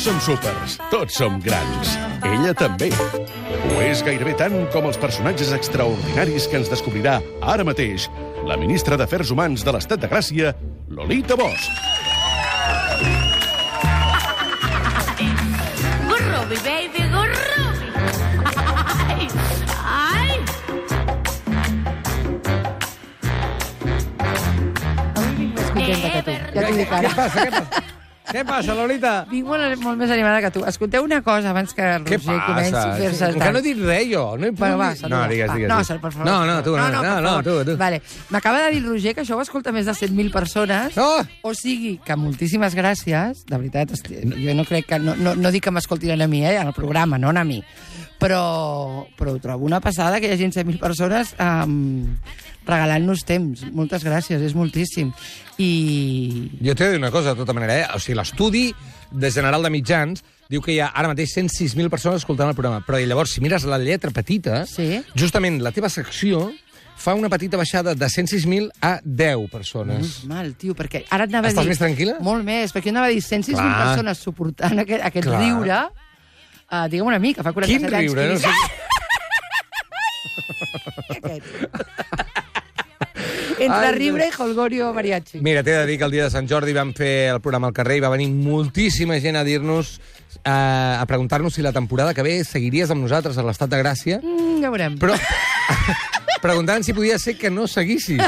Tots som súpers, tots som grans. Ella també. Ho és gairebé tant com els personatges extraordinaris que ens descobrirà ara mateix la ministra d'Afers Humans de l'Estat de Gràcia, Lolita Bosch. Gurrubi, baby, gurrubi. Ai, ai. Més contenta que tu. Ja t'ho dic Què passa? Què passa? Què passa, Lolita? Vinc molt, molt més animada que tu. Escolteu una cosa abans que el Roger comenci a fer-se Que no he dit res, jo. No he Bueno, va, saluda. No, digues, Va, digues. No, per favor. No, no, tu, no, no, no, favor. tu, tu. Vale. M'acaba de dir el Roger que això ho escolta més de 100.000 persones. Oh! O sigui, que moltíssimes gràcies. De veritat, esti- jo no crec que... No, no, no dic que m'escoltin a mi, eh, al programa, no a mi. Però, però ho trobo una passada que hi hagi 100.000 persones um, regalant-nos temps. Moltes gràcies, és moltíssim. I... Jo t'he de dir una cosa, de tota manera, eh? O sigui, l'estudi de General de Mitjans diu que hi ha ara mateix 106.000 persones escoltant el programa. Però llavors, si mires la lletra petita, Sí. justament la teva secció fa una petita baixada de 106.000 a 10 persones. Mal, tio, perquè ara et anava Estàs a dir... més tranquil·la? Molt més, perquè jo anava a dir 106.000 Clar. persones suportant aquest, aquest Clar. riure. Uh, digue'm una mica, fa 47 Quin anys. riure, que no sé... Entre Ai, riure i Holgorio Mariachi. Mira, t'he de dir que el dia de Sant Jordi vam fer el programa al carrer i va venir moltíssima gent a dir-nos, eh, a preguntar-nos si la temporada que ve seguiries amb nosaltres a l'Estat de Gràcia, Mm, ja veurem. però preguntant si podia ser que no seguissis.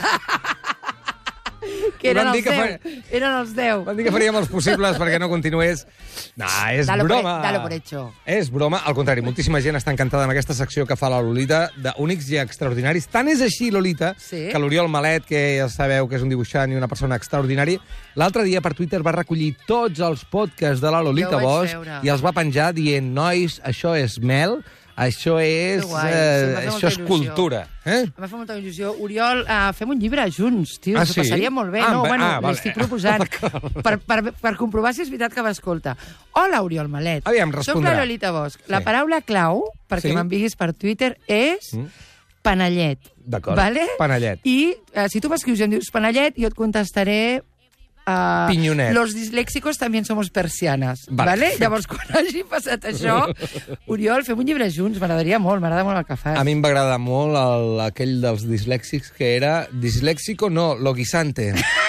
que eren els que 10. Eren els 10. Van dir que faríem els possibles perquè no continués. No, és Dalo por- broma. dalo por hecho. És broma. Al contrari, moltíssima gent està encantada amb aquesta secció que fa la Lolita d'únics i extraordinaris. Tant és així, Lolita, Sí. que l'Oriol Malet, que ja sabeu que és un dibuixant i una persona extraordinària, l'altre dia per Twitter va recollir tots els podcasts de la Lolita Bosch veure. i els va penjar dient, nois, això és mel, això és, guai, eh, això és il·lusió. cultura. Eh? Em va fer molta il·lusió. Oriol, uh, fem un llibre junts, tio. Ah, sí? passaria molt bé. Ah, no, bueno, ah, vale. l'estic proposant. per, per, per comprovar si és veritat que m'escolta. Hola, Oriol Malet. Aviam, Soc respondrà. la Lolita Bosch. La Sí. paraula clau, perquè Sí. m'enviguis per Twitter, és Mm. panellet. D'acord. Vale? Panellet. I uh, si tu m'escrius i em dius panellet, jo et contestaré... Uh. Los disléxicos también somos persianas. Vale. Vale. Llavors, quan hagi passat això, Oriol, fem un llibre junts. M'agradaria molt, m'agrada molt el que fas. A mi em va agradar molt el, aquell dels dislèxics que era... Disléxico, no, loguisante.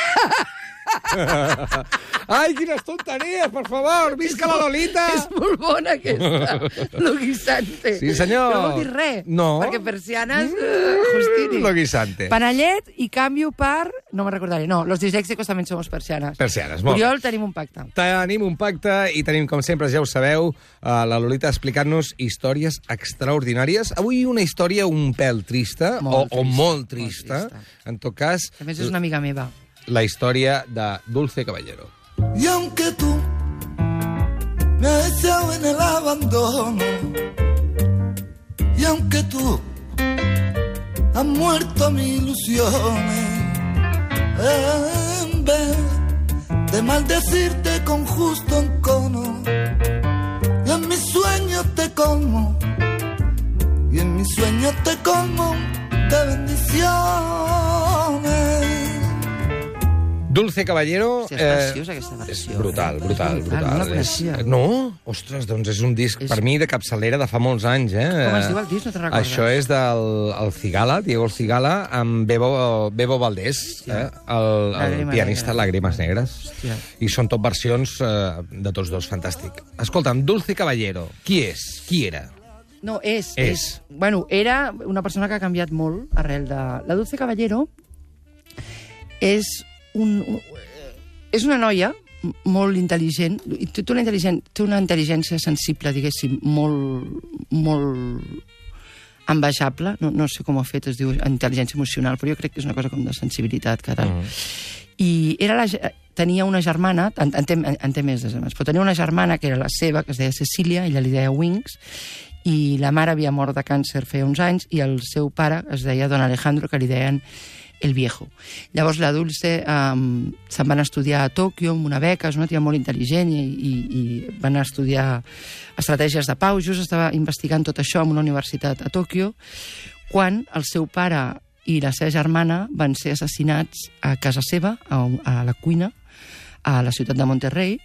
Ai, quines tonteries, per favor! Visca la Lolita! És molt bona, aquesta. Lo guisante. Sí, senyor. No vol dir res. No. Perquè persianes... Uh, Justini. Lo guisante. Panellet i canvio per... No me recordaré. No, los disléxicos també somos persianes. Persianes, molt. Oriol, tenim un pacte. Tenim un pacte i tenim, com sempre, ja ho sabeu, uh, la Lolita explicant-nos històries extraordinàries. Avui una història un pèl trista, Molt o, o trista, molt molt trista. trista. En tot cas, A més, és una amiga meva. La història de Dulce Caballero. Y aunque tú me has en el abandono, y aunque tú has muerto mis ilusiones, en vez de maldecirte con justo encono, y en mis sueños te como, y en mis sueños te como de bendiciones. Dulce Caballero... Sí, és preciosa, aquesta versió, És brutal, eh? brutal, Brutal, brutal. no la és... No? Ostres, doncs és un disc, És- per mi, de capçalera de fa molts anys, eh? Com es diu el disc? No te'n recordes? Això és del el Cigala, Diego el Cigala, amb Bebo, Bebo Valdés, eh? el, el Lágrimas pianista negres. Lágrimas Negres. Hòstia. I són tot versions eh, de tots dos, fantàstic. Escolta'm, Dulce Caballero, qui és? Qui era? No, és, És. és. Bueno, era una persona que ha canviat molt arrel de... La Dulce Caballero és un, un és una noia molt intel·ligent, i té una, intel·ligent, té una intel·ligència sensible, diguéssim, molt, molt envejable, no, no sé com ho ha fet, es diu intel·ligència emocional, però jo crec que és una cosa com de sensibilitat, carai. Mm. I era la, tenia una germana, en, en, té, en té més de però tenia una germana que era la seva, que es deia Cecília, ella li deia Wings, i la mare havia mort de càncer feia uns anys, i el seu pare es deia Don Alejandro, que li deien el viejo. Llavors la Dulce um, se'n van estudiar a Tòquio amb una beca, és una tia molt intel·ligent i, i, i van estudiar estratègies de pau, just estava investigant tot això en una universitat a Tòquio, quan el seu pare i la seva germana van ser assassinats a casa seva, a, a la cuina, a la ciutat de Monterrey.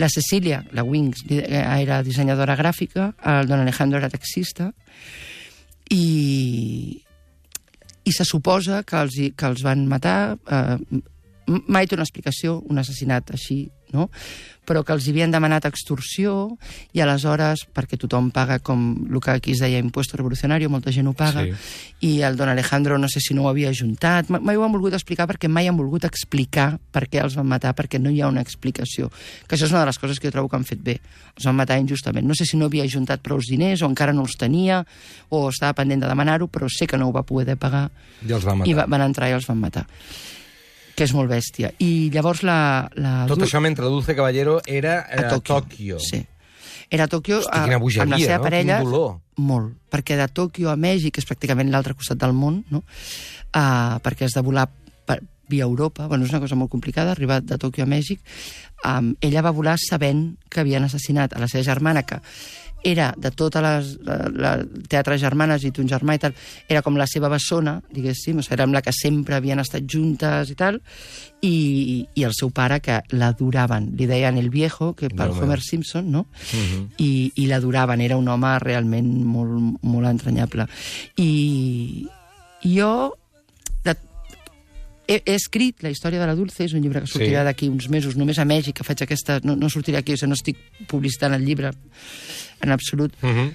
La Cecília, la Wings, eh, era dissenyadora gràfica, el don Alejandro era taxista, i, i se suposa que els, que els van matar... Eh, mai té una explicació, un assassinat així, no? però que els havien demanat extorsió i aleshores, perquè tothom paga com el que aquí es deia impuesto revolucionario, molta gent ho paga, Sí. i el don Alejandro no sé si no ho havia ajuntat, Ma- mai ho han volgut explicar perquè mai han volgut explicar per què els van matar, perquè no hi ha una explicació. Que això és una de les coses que jo trobo que han fet bé. Els van matar injustament. No sé si no havia ajuntat prou diners o encara no els tenia o estava pendent de demanar-ho, però sé que no ho va poder pagar I els va matar. i va, van entrar i els van matar que és molt bèstia. I llavors la... la Tot això mentre Dulce Caballero era eh, a Tòquio. Tòquio. Sí. Era a Tòquio Hosti, a- bogeria, amb la seva no? parella. Quin dolor. Molt, perquè de Tòquio a Mèxic, que és pràcticament l'altre costat del món, no? uh, perquè has de volar per, via Europa, bueno, és una cosa molt complicada, arribar de Tòquio a Mèxic, um, ella va volar sabent que havien assassinat a la seva germana, que era de totes les la, la, teatres germanes i ton germà i tal, era com la seva bessona, diguéssim, o sigui, era amb la que sempre havien estat juntes i tal, i, i el seu pare, que l'adoraven. Li deien el viejo, que per meu. Homer Simpson, no? Mhm. I, i l'adoraven, era un home realment molt, molt entranyable. I, jo he, he escrit la història de la Dulce, és un llibre que sortirà Sí. d'aquí uns mesos, només a Mèxic, que faig aquesta... No, no sortirà aquí, o sigui, no estic publicitant el llibre en absolut, Mhm.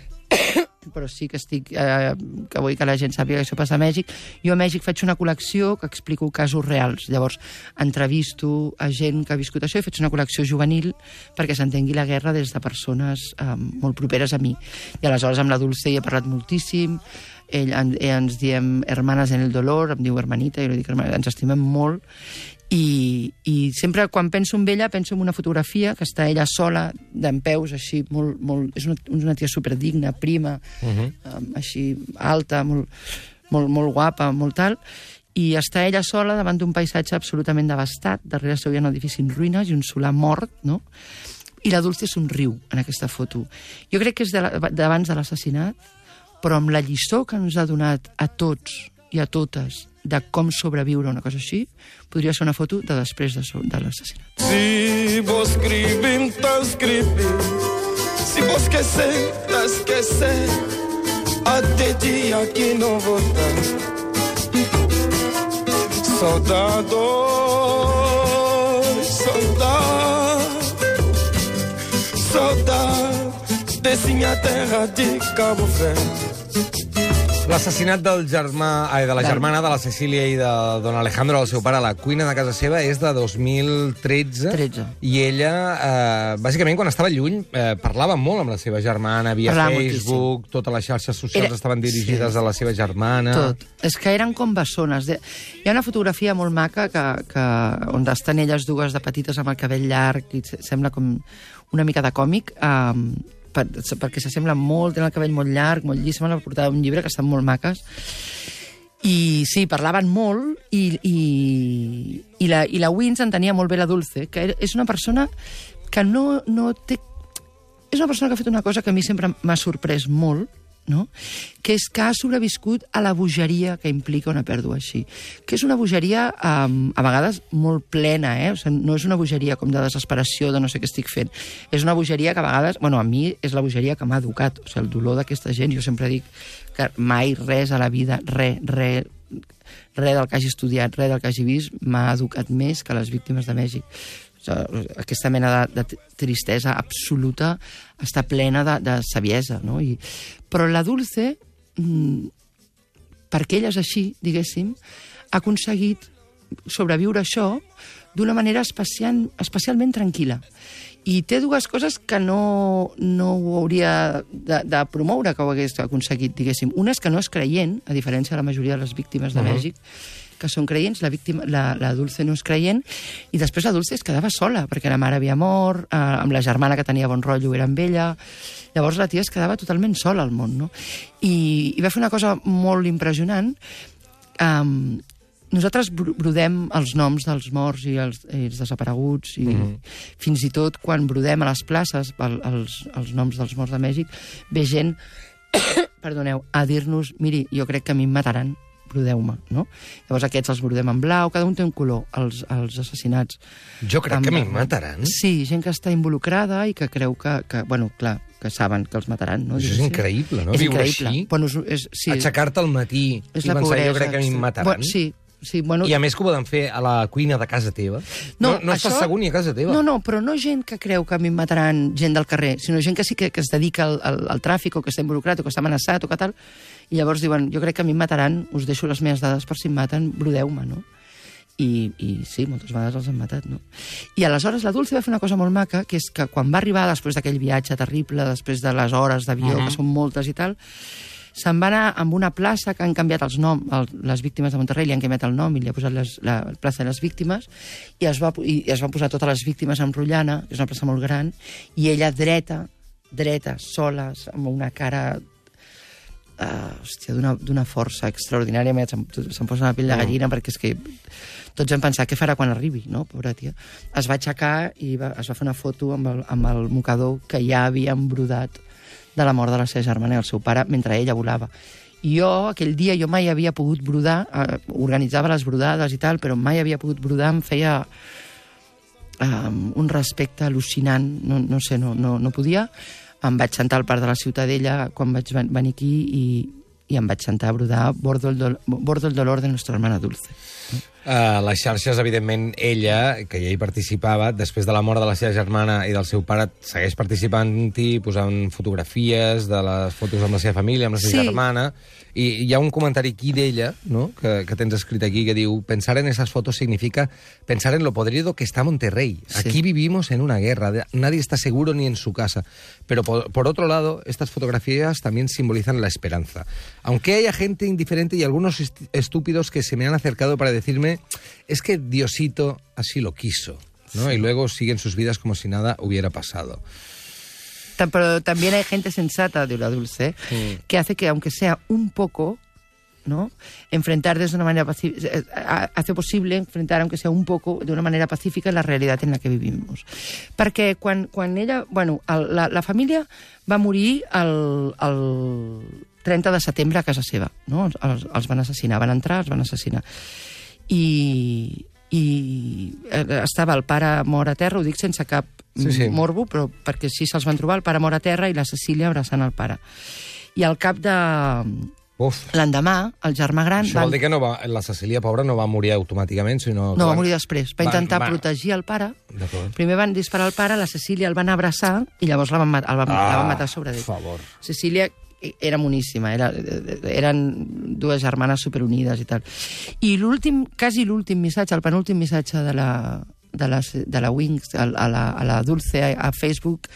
Però sí que estic eh, que vull que la gent sàpiga que això passa a Mèxic. Jo a Mèxic faig una col·lecció que explico casos reals. Llavors, entrevisto a gent que ha viscut això i faig una col·lecció juvenil perquè s'entengui la guerra des de persones eh, molt properes a mi. I aleshores amb la Dulce hi he parlat moltíssim, ell, eh, ens diem hermanes en el dolor, em diu hermanita, jo li dic hermana, ens estimem molt, i, i sempre quan penso en ella penso en una fotografia que està ella sola, d'en peus, així, molt, molt, és una, una tia superdigna, prima, uh Mhm. -huh. així alta, molt, molt, molt guapa, molt tal, i està ella sola davant d'un paisatge absolutament devastat, darrere seu hi ha un edifici en ruïnes i un solar mort, no? I la Dulce somriu en aquesta foto. Jo crec que és de la- d'abans de l'assassinat, però amb la lliçó que ens ha donat a tots i a totes de com sobreviure a una cosa així, podria ser una foto de després de, de l'assassinat. Se vos escrever, então escrever. Se vos esquecer, tá esquecer. Até dia que não voltar. Saudade, saudade, saudade desse minha terra de Cabo Verde. L'assassinat del germà, ai, de la germana de la Cecília i de don Alejandro, el seu pare, a la cuina de casa seva, és de 2013. 13. I ella, eh, bàsicament, quan estava lluny, eh, parlava molt amb la seva germana, via Parlava Facebook, totes les xarxes socials Era- estaven dirigides sí. a la seva germana. Tot. És que eren com bessones. Hi ha una fotografia molt maca que, que, on estan elles dues de petites amb el cabell llarg i se- sembla com una mica de còmic, um, per, perquè s'assembla molt, tenen el cabell molt llarg, molt llis, sembla la portada d'un llibre que estan molt maques. I sí, parlaven molt i, i, i, la, i la Wins entenia molt bé la Dulce, que és una persona que no, no té... És una persona que ha fet una cosa que a mi sempre m'ha sorprès molt, no? que és que ha sobreviscut a la bogeria que implica una pèrdua així. Que és una bogeria, um, a vegades, molt plena, eh? O sigui, no és una bogeria com de desesperació, de no sé què estic fent. És una bogeria que a vegades... Bueno, a mi és la bogeria que m'ha educat. O sigui, el dolor d'aquesta gent, jo sempre dic que mai res a la vida, res, res, res del que hagi estudiat, res del que hagi vist, m'ha educat més que les víctimes de Mèxic. Aquesta mena de, de tristesa absoluta està plena de, de saviesa, no? I, però la Dulce, mm, perquè ella és així, diguéssim, ha aconseguit sobreviure això d'una manera especial, especialment tranquil·la. I té dues coses que no, no ho hauria de, de promoure que ho hagués aconseguit, diguéssim. Una és que no és creient, a diferència de la majoria de les víctimes de uh -huh. Mèxic, que són creients, la, víctima, la, la Dulce no és creient, i després la Dulce es quedava sola, perquè la mare havia mort, eh, amb la germana que tenia bon rotllo era amb ella, llavors la tia es quedava totalment sola al món, no? I, i va fer una cosa molt impressionant, um, nosaltres brodem els noms dels morts i els, i els desapareguts i fins i tot quan brodem a les places el, els, els noms dels morts de Mèxic ve gent perdoneu, a dir-nos miri, jo crec que a mi em mataran brodeu-me, no? Llavors aquests els brodem en blau, cada un té un color, els, els assassinats. Jo crec Amb- que em mataran. Sí, gent que està involucrada i que creu que, que bueno, clar, que saben que els mataran, no? Això és increïble, no? És Viure increïble. així. Bueno, és, és, sí, Aixecar-te al matí és i pensar, pobresa. jo crec que extrema. mataran. Bueno, sí, sí, bueno... I a més que ho poden fer a la cuina de casa teva. No, no estàs això- segur ni a casa teva. No, no, però no gent que creu que a mi mataran gent del carrer, sinó gent que sí que, que es dedica al, al, al tràfic o que està involucrat o que està amenaçat o que tal, i llavors diuen, jo crec que a mi em mataran, us deixo les meves dades per si em maten, brodeu-me, no? I, I sí, moltes vegades els han matat, no? I aleshores la Dulce va fer una cosa molt maca, que és que quan va arribar després d'aquell viatge terrible, després de les hores d'avió, uh -huh. que són moltes i tal, se'n va anar amb una plaça que han canviat els noms, el, les víctimes de Monterrey li han canviat el nom i li ha posat les, la plaça de les víctimes i es, va, i es van posar totes les víctimes en Rotllana, que és una plaça molt gran, i ella dreta, dreta, soles, amb una cara uh, d'una- força extraordinària, se'm, se'm posa la pell de gallina perquè és que tots hem pensat què farà quan arribi, no? Pobra tia. Es va aixecar i va, es va fer una foto amb el, amb el mocador que ja havia embrodat de la mort de la seva germana i el seu pare mentre ella volava. I jo, aquell dia, jo mai havia pogut brodar, eh, organitzava les brodades i tal, però mai havia pogut brodar, em feia um, un respecte al·lucinant, no, no sé, no, no, no podia. Em vaig sentar al parc de la Ciutadella quan vaig ven- venir aquí i, i em vaig sentar a brodar Bordo el, dol Bordo el dolor de nuestra hermana Dulce. Uh, les xarxes, evidentment, ella, que ja hi participava, després de la mort de la seva germana i del seu pare, segueix participant-hi, posant fotografies de les fotos amb la seva família, amb la seva Sí. germana, i hi ha un comentari aquí d'ella, no?, que, que tens escrit aquí, que diu pensar en esas fotos significa pensar en lo podrido que está Monterrey. Sí. Aquí vivimos en una guerra, nadie está seguro ni en su casa. Pero por, por otro lado, estas fotografías también simbolizan la esperanza. Aunque haya gente indiferente y algunos est- estúpidos que se me han acercado para decirme es que Diosito así lo quiso. ¿no? Y luego siguen sus vidas como si nada hubiera pasado. Pero también hay gente sensata, de la Dulce, que hace que, aunque sea un poco, ¿no? Enfrentar de una manera pacífica, hace posible enfrentar, aunque sea un poco, de una manera pacífica, la realidad en la que vivimos. Perquè quan, quan ella... Bueno, el, la, la família va morir el, el 30 de setembre a casa seva, no? Els, els van assassinar, van entrar, els van assassinar. I, i eh, estava el pare mort a terra, ho dic sense cap Sí, sí. morbo, però perquè així se'ls van trobar, el pare mort a terra i la Cecília abraçant el pare. I al cap de... L'endemà, el germà gran... això vol dir que no va, la Cecília, pobra, no va morir automàticament, sinó... No, va van- morir després. Va van- intentar va- protegir el pare. Primer van disparar al pare, la Cecília el van abraçar i llavors la van, mat- el van, la van matar sobre d'ell. favor. Cecília era moníssima, era, eren dues germanes superunides i tal. I l'últim, quasi l'últim missatge, el penúltim missatge de la, de la, de la Wings a, a, la, a la Dulce a, a Facebook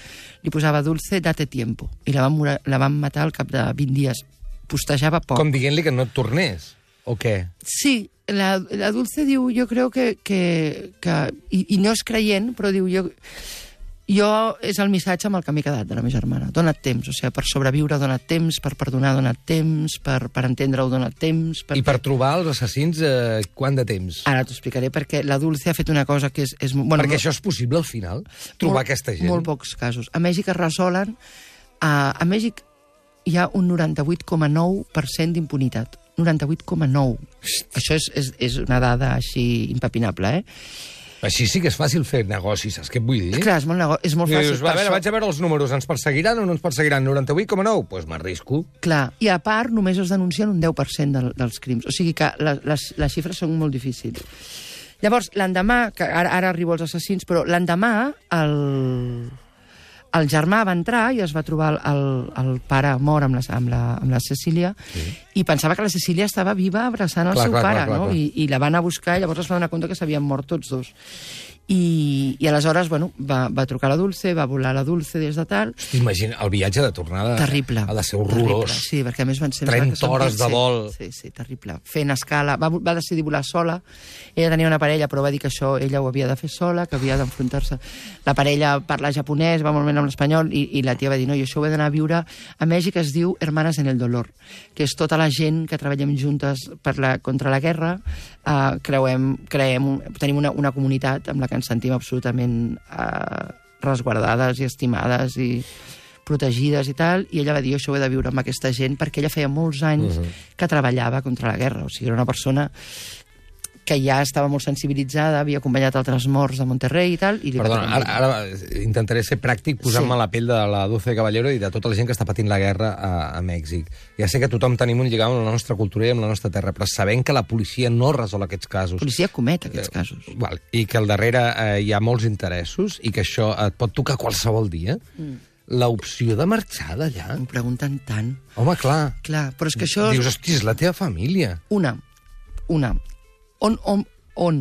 li posava Dulce, date tiempo. I la van, la van matar al cap de 20 dies. Postejava poc. Com dient-li que no et tornés, o què? Sí, la, la Dulce diu, jo creo que... que, que i, I no és creient, però diu, jo, jo és el missatge amb el que m'he quedat de la meva germana. Dona't temps, o sigui, per sobreviure dona't temps, per perdonar dona't temps, per, per entendre-ho dona't temps... Per... I per trobar els assassins, eh, quant de temps? Ara t'ho explicaré, perquè la Dulce ha fet una cosa que és... és bueno, Perquè no- això és possible al final? Trobar molt, aquesta gent? Molt pocs casos. A Mèxic es resolen... A, a Mèxic hi ha un 98,9% d'impunitat. 98,9. Això és, és, és una dada així impepinable, eh? Així sí que és fàcil fer negocis, saps què et vull dir? Clar, és molt, nego... és molt I fàcil. dius, va, a veure, això- vaig a veure els números, ens perseguiran o no ens perseguiran? 98,9? Doncs pues m'arrisco. Clar, i a part només es denuncien un 10% del, dels crims. O sigui que la, les, les xifres són molt difícils. Llavors, l'endemà, que ara, ara arribo als assassins, però l'endemà el, el germà va entrar i es va trobar el, el, el pare mort amb la, amb la, amb la Cecília sí. i pensava que la Cecília estava viva abraçant el Clar, seu clar, pare, clar, clar, no? clar. I, I la van a buscar i llavors es va donar compte que s'havien mort tots dos. I, i aleshores, bueno, va, va trucar la Dulce, va volar la Dulce des de tal, Imagina, el viatge de tornada Terrible. ha de ser Terrible, horrorós. Sí, perquè a més van ser... 30 que són hores de 27. vol. Sí, sí, terrible. Fent escala. Va, va decidir volar sola. Ella tenia una parella, però va dir que això ella ho havia de fer sola, que havia d'enfrontar-se. La parella parla japonès, va molt bé amb l'espanyol, i, i la tia va dir, no, jo això ho he d'anar a viure... A Mèxic es diu Hermanes en el Dolor, que és tota la gent que treballem juntes per la, contra la guerra, eh, creuem, creem, tenim una, una comunitat amb la que ens sentim absolutament eh, resguardades i estimades i protegides i tal, i ella va dir, "Jo això ho he de viure amb aquesta gent, perquè ella feia molts anys que treballava contra la guerra, o sigui, era una persona que ja estava molt sensibilitzada, havia acompanyat altres morts de Monterrey i tal, i li Perdona, ara, ara intentaré ser pràctic posant-me Sí. a la pell de la Dulce Caballero i de tota la gent que està patint la guerra a, a Mèxic. Ja sé que tothom tenim un lligam amb la nostra cultura i amb la nostra terra, però sabent que la policia no resol aquests casos, La policia comet aquests casos. Val. I que al darrere eh, hi ha molts interessos i que això et pot tocar qualsevol dia, mm. l'opció de marxar d'allà... Em pregunten tant. Home, clar. Clar, però és que això... Dius, hosti, és la teva família. Una, una. On, on, on?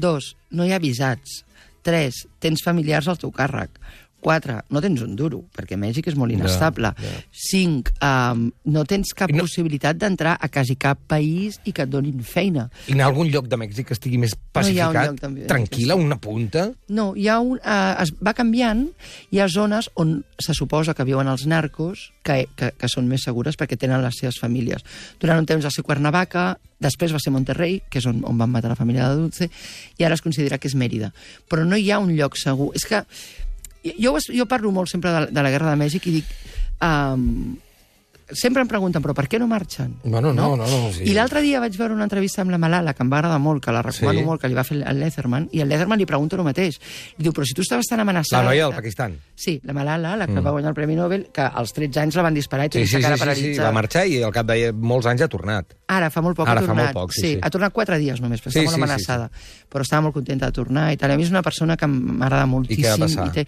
Dos, no hi ha visats. Tres, tens familiars al teu càrrec. Quatre, no tens un duro, perquè Mèxic és molt inestable. ja. Cinc, um, no tens cap I no- no... possibilitat d'entrar a quasi cap país i que et donin feina. I en algun lloc de Mèxic que estigui més No hi ha un pacificat, lloc de Mèxic. tranquil·la, una punta... No, hi ha un, uh, es va canviant, hi ha zones on se suposa que viuen els narcos, que, que, que són més segures perquè tenen les seves famílies. Durant un temps va ser Cuernavaca, després va ser Monterrey, que és on, on van matar la família de Dulce, i ara es considera que és Mèrida. Però no hi ha un lloc segur. És que jo, jo parlo molt sempre de, de la Guerra de Mèxic i dic... Um, sempre em pregunten, però per què no marxen? Bueno, no, no, no, sí. I l'altre dia vaig veure una entrevista amb la Malala, que em va agradar molt, que la recomano Sí. molt, que li va fer el Letherman, i el Letherman li pregunta el mateix. Li diu, però si tu estaves tan La amenaçada... noia del Pakistan. Sí, la Malala, la que mm. va guanyar el Premi Nobel, que als 13 anys la van disparar i Sí, tenia sí, la sí, cara sí, sí, paralitzada. va marxar i al cap de molts anys ha tornat. Ara, fa molt poc Ara ha fa tornat. molt poc, sí, sí, sí. ha tornat quatre dies només, però Sí, està molt sí, sí, amenaçada. Però estava molt contenta de tornar i tal. A mi és una persona que m'agrada moltíssim. I què va passar? I, té...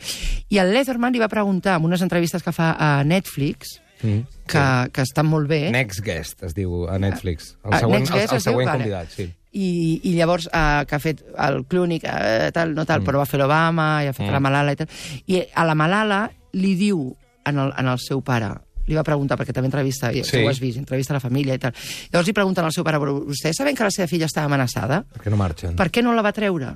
I el Letherman li va preguntar en unes entrevistes que fa a Netflix, Mm. que, que estan molt bé... Next Guest, es diu a Netflix. El Ah, següent, Next el, Guest el es diu? següent Vale. convidat, sí. I, i llavors eh, que ha fet el Clúnic, eh, tal, no tal, mm. però va fer l'Obama, i ha fet mm. la Malala i tal. I a la Malala li diu en el, en el seu pare, li va preguntar, perquè també entrevista, sí. Sí. ho has vist, entrevista a la família i tal. Llavors li pregunten al seu pare, però vostè sabent que la seva filla estava amenaçada, Per què no marxen? per què no la va treure?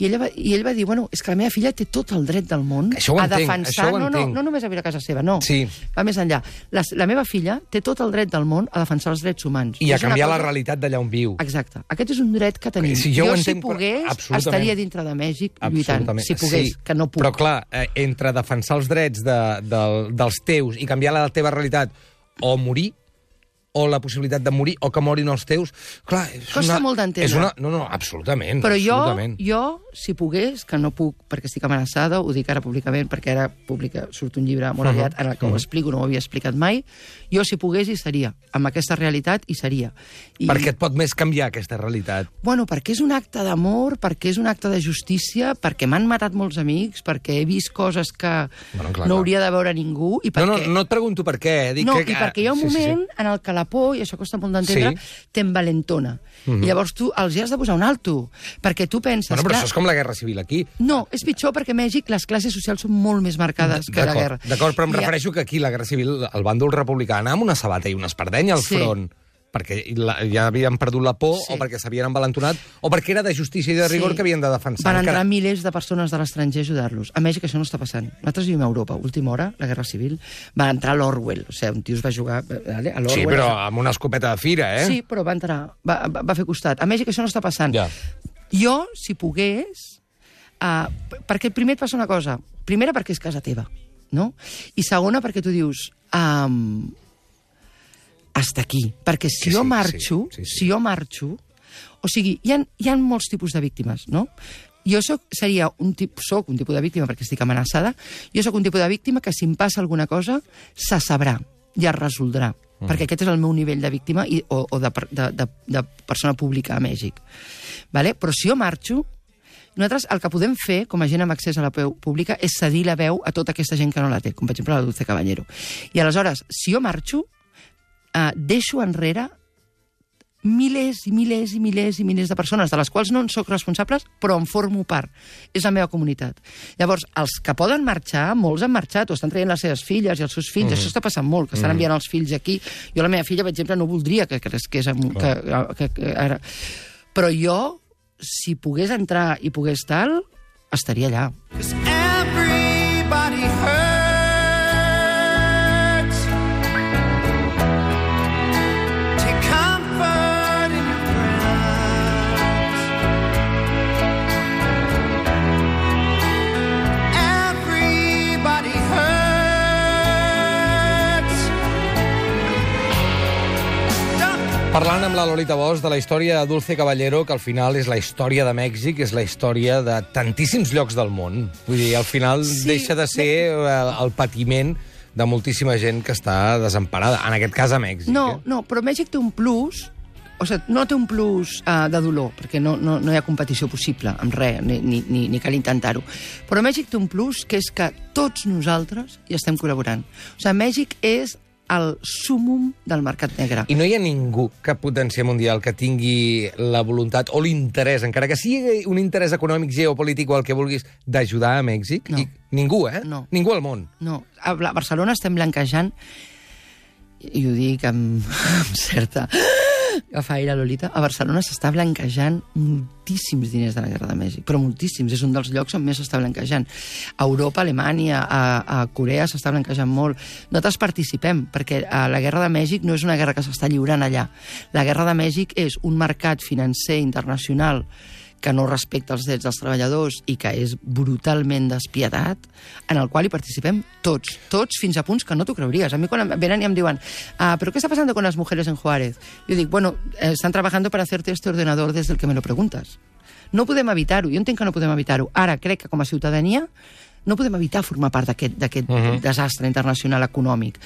I, ella va, I ell va dir, bueno, és que la meva filla té tot el dret del món Això ho a entenc, defensar... això ho no, no, no només a viure a casa seva, no. Sí. Va més enllà. La, la meva filla té tot el dret del món a defensar els drets humans. I a És canviar la cosa- realitat d'allà on viu. Exacte. Aquest és un dret que tenim. Sí, jo jo si entenc, però- pogués, absolutament. estaria dintre de Mèxic lluitant. Si pogués, sí, que no puc. Però clar, eh, entre defensar els drets de, del, dels teus i canviar la teva realitat o morir, o la possibilitat de morir, o que morin els teus... Clar, és Costa una, molt d'entendre. És una... No, no, absolutament. Però jo, absolutament. jo, si pogués, que no puc perquè estic amenaçada, ho dic ara públicament perquè ara publica, surt un llibre molt aviat en el que ho explico, no ho havia explicat mai, jo si pogués hi seria, amb aquesta realitat hi seria. I, Perquè et pot més canviar aquesta realitat. Bueno, perquè és un acte d'amor, perquè és un acte de justícia, perquè m'han matat molts amics, perquè he vist coses que Bueno, clar, no clar. hauria de veure ningú, i No, perquè... no, no et pregunto per què. eh, Dic no, que, i perquè hi ha un sí, sí, sí. moment en el que la por, i això costa molt d'entendre, Sí. T'envalentona. I llavors tu els hi has de posar un alto, perquè tu penses... Bueno, però clar, això és com la guerra civil aquí. No, és pitjor perquè a Mèxic les classes socials són molt més marcades que la guerra. D'acord, però em I refereixo que aquí la guerra civil, el bàndol republicà anava amb una sabata i una espardenya al Sí. front perquè la, ja havien perdut la por Sí. o perquè s'havien envalentonat o perquè era de justícia i de rigor Sí. que havien de defensar. Van Encara- entrar milers de persones de l'estranger a ajudar-los. A Mèxic això no està passant. Nosaltres vivim a Europa, última hora, la Guerra Civil, va entrar l'Orwell, o sigui, un tio es va jugar vale, a l'Orwell. Sí, però amb una escopeta de fira, eh? Sí, però va entrar, va, va, va fer costat. A Mèxic això no està passant. Ja. Jo, si pogués... Uh, perquè primer et passa una cosa. Primera, perquè és casa teva, no? I segona, perquè tu dius... Um, hasta aquí. Perquè si Que jo sí, marxo, sí, sí, sí. si jo marxo... O sigui, hi ha, hi ha molts tipus de víctimes, no? Jo soc, seria un tip, soc un tipus de víctima perquè estic amenaçada. Jo sóc un tipus de víctima que si em passa alguna cosa, se sabrà i es resoldrà. Mm. Perquè aquest és el meu nivell de víctima i, o, o de, de, de, de persona pública a Mèxic. Vale? Però si jo marxo, nosaltres el que podem fer, com a gent amb accés a la veu pública, és cedir la veu a tota aquesta gent que no la té, com per exemple la Dulce Caballero. I aleshores, si jo marxo, eh, deixo enrere milers i milers i milers i milers de persones, de les quals no en sóc responsables, però en formo part. És la meva comunitat. Llavors, els que poden marxar, molts han marxat, o estan traient les seves filles i els seus fills, mm. això està passant molt, que estan enviant els fills aquí. Jo la meva filla, per exemple, no voldria que cresqués amb, que, que, que, ara. Però jo, si pogués entrar i pogués tal, estaria allà. Everybody hurts. Parlant amb la Lolita Bosch de la història de Dulce Caballero, que al final és la història de Mèxic, és la història de tantíssims llocs del món. Vull dir, al final sí. deixa de ser el, el patiment de moltíssima gent que està desemparada, en aquest cas a Mèxic. No, eh? no, però Mèxic té un plus, o sigui, no té un plus uh, de dolor, perquè no, no, no hi ha competició possible amb res, ni, ni, ni, ni cal intentar-ho. Però Mèxic té un plus, que és que tots nosaltres hi estem col·laborant. O sigui, Mèxic és el súmum del mercat negre. I no hi ha ningú, cap potència mundial, que tingui la voluntat o l'interès, encara que sigui un interès econòmic, geopolític o el que vulguis, d'ajudar a Mèxic? No. I ningú, eh? No. Ningú al món. No, a Barcelona estem blanquejant, i ho dic amb, amb certa afaire, Lolita, a Barcelona s'està blanquejant moltíssims diners de la Guerra de Mèxic, però moltíssims, és un dels llocs on més s'està blanquejant. A Europa, a Alemanya, a, a Corea s'està blanquejant molt. Nosaltres participem, perquè a la Guerra de Mèxic no és una guerra que s'està lliurant allà. La Guerra de Mèxic és un mercat financer internacional que no respecta els drets dels treballadors i que és brutalment despietat, en el qual hi participem tots, tots fins a punts que no t'ho creuries. A mi quan venen i em diuen ah, ¿pero qué está pasando con las mujeres en Juárez? Jo dic, bueno, están trabajando para hacerte este ordenador desde el que me lo preguntas. No podem evitar-ho, jo entenc que no podem evitar-ho. Ara, crec que com a ciutadania no podem evitar formar part d'aquest uh -huh. desastre internacional econòmic.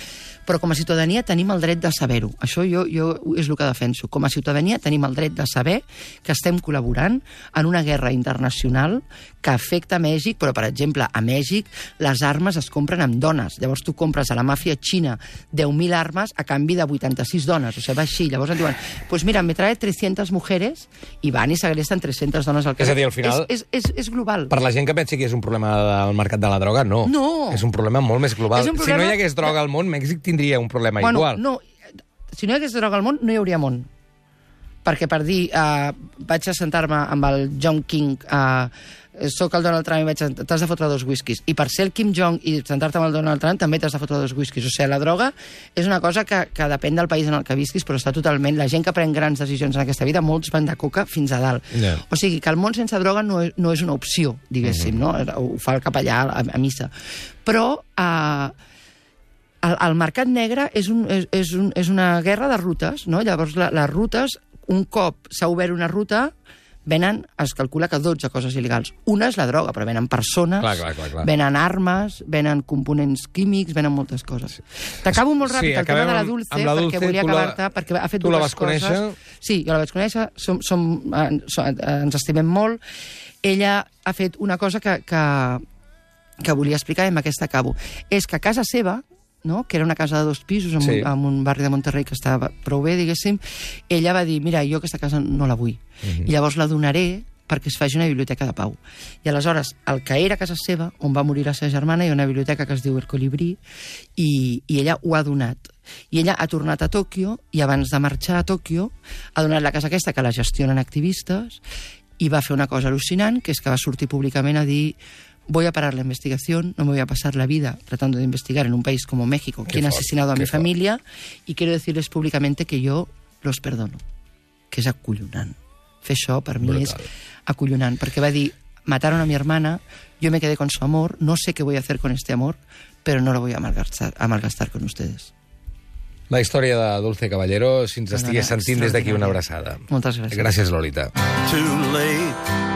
Però com a ciutadania tenim el dret de saber-ho. Això jo, jo és el que defenso. Com a ciutadania tenim el dret de saber que estem col·laborant en una guerra internacional que afecta Mèxic, però, per exemple, a Mèxic les armes es compren amb dones. Llavors tu compres a la màfia xina 10.000 armes a canvi de 86 dones. O sigui, va així. Llavors et diuen, pues mira, me trae 300 mujeres i van i segresten 300 dones al carrer. És a dir, al final- És, és, és, és global. Per la gent que pensi que és un problema del mercat de la droga, no. No. És un problema molt més global. Un Si problema no hi hagués droga al món, Mèxic tindria un problema bueno, igual. No, si no hi hagués droga al món, no hi hauria món. Perquè per dir, uh, vaig a sentar-me amb el John King, uh, soc el Donald Trump i vaig t'has de fotre dos whiskies. I per ser el Kim Jong i sentar-te amb el Donald Trump també t'has de fotre dos whiskies. O sigui, la droga és una cosa que, que depèn del país en el que visquis, però està totalment... La gent que pren grans decisions en aquesta vida, molts van de coca fins a dalt. Ja. O sigui, que el món sense droga no és, no és una opció, diguéssim, no? Ho fa el capellà a, a missa. Però... Uh, el, el mercat negre és, un, és, és, un, és una guerra de rutes, no? Llavors, la, les rutes, un cop s'ha obert una ruta, venen, es calcula que 12 coses il·legals. Una és la droga, però venen persones, Clar, clar, clar, clar. venen armes, venen components químics, venen moltes coses. T'acabo molt Sí, ràpid el acabem tema de la Dulce, amb la Dulce, perquè volia acabar-te, perquè ha fet tu dues coses. conèixer? Sí, jo la vaig conèixer, som, som, som, ens estimem molt. Ella ha fet una cosa que, que, que volia explicar i amb aquesta acabo. És que a casa seva, no? que era una casa de dos pisos en, Sí. un, en un barri de Monterrey que estava prou bé, diguéssim, ella va dir, mira, jo aquesta casa no la vull. I llavors la donaré perquè es faci una biblioteca de pau. I aleshores, el que era casa seva, on va morir la seva germana, hi ha una biblioteca que es diu El Colibrí, i, i ella ho ha donat. I ella ha tornat a Tòquio, i abans de marxar a Tòquio, ha donat la casa aquesta, que la gestionen activistes, i va fer una cosa al·lucinant, que és que va sortir públicament a dir voy a parar la investigación, no me voy a pasar la vida tratando de investigar en un país como México quién ha asesinado a mi familia y quiero decirles públicamente que yo los perdono. Que és acollonant. Fer això per mi Brutal. és acollonant, perquè va dir mataron a mi hermana, yo me quedé con su amor, no sé qué voy a hacer con este amor, pero no lo voy a malgastar, a malgastar con ustedes. La història de Dulce Caballero, si ens estigués sentint des d'aquí una abraçada. Moltes gràcies. Gràcies, Lolita. Too late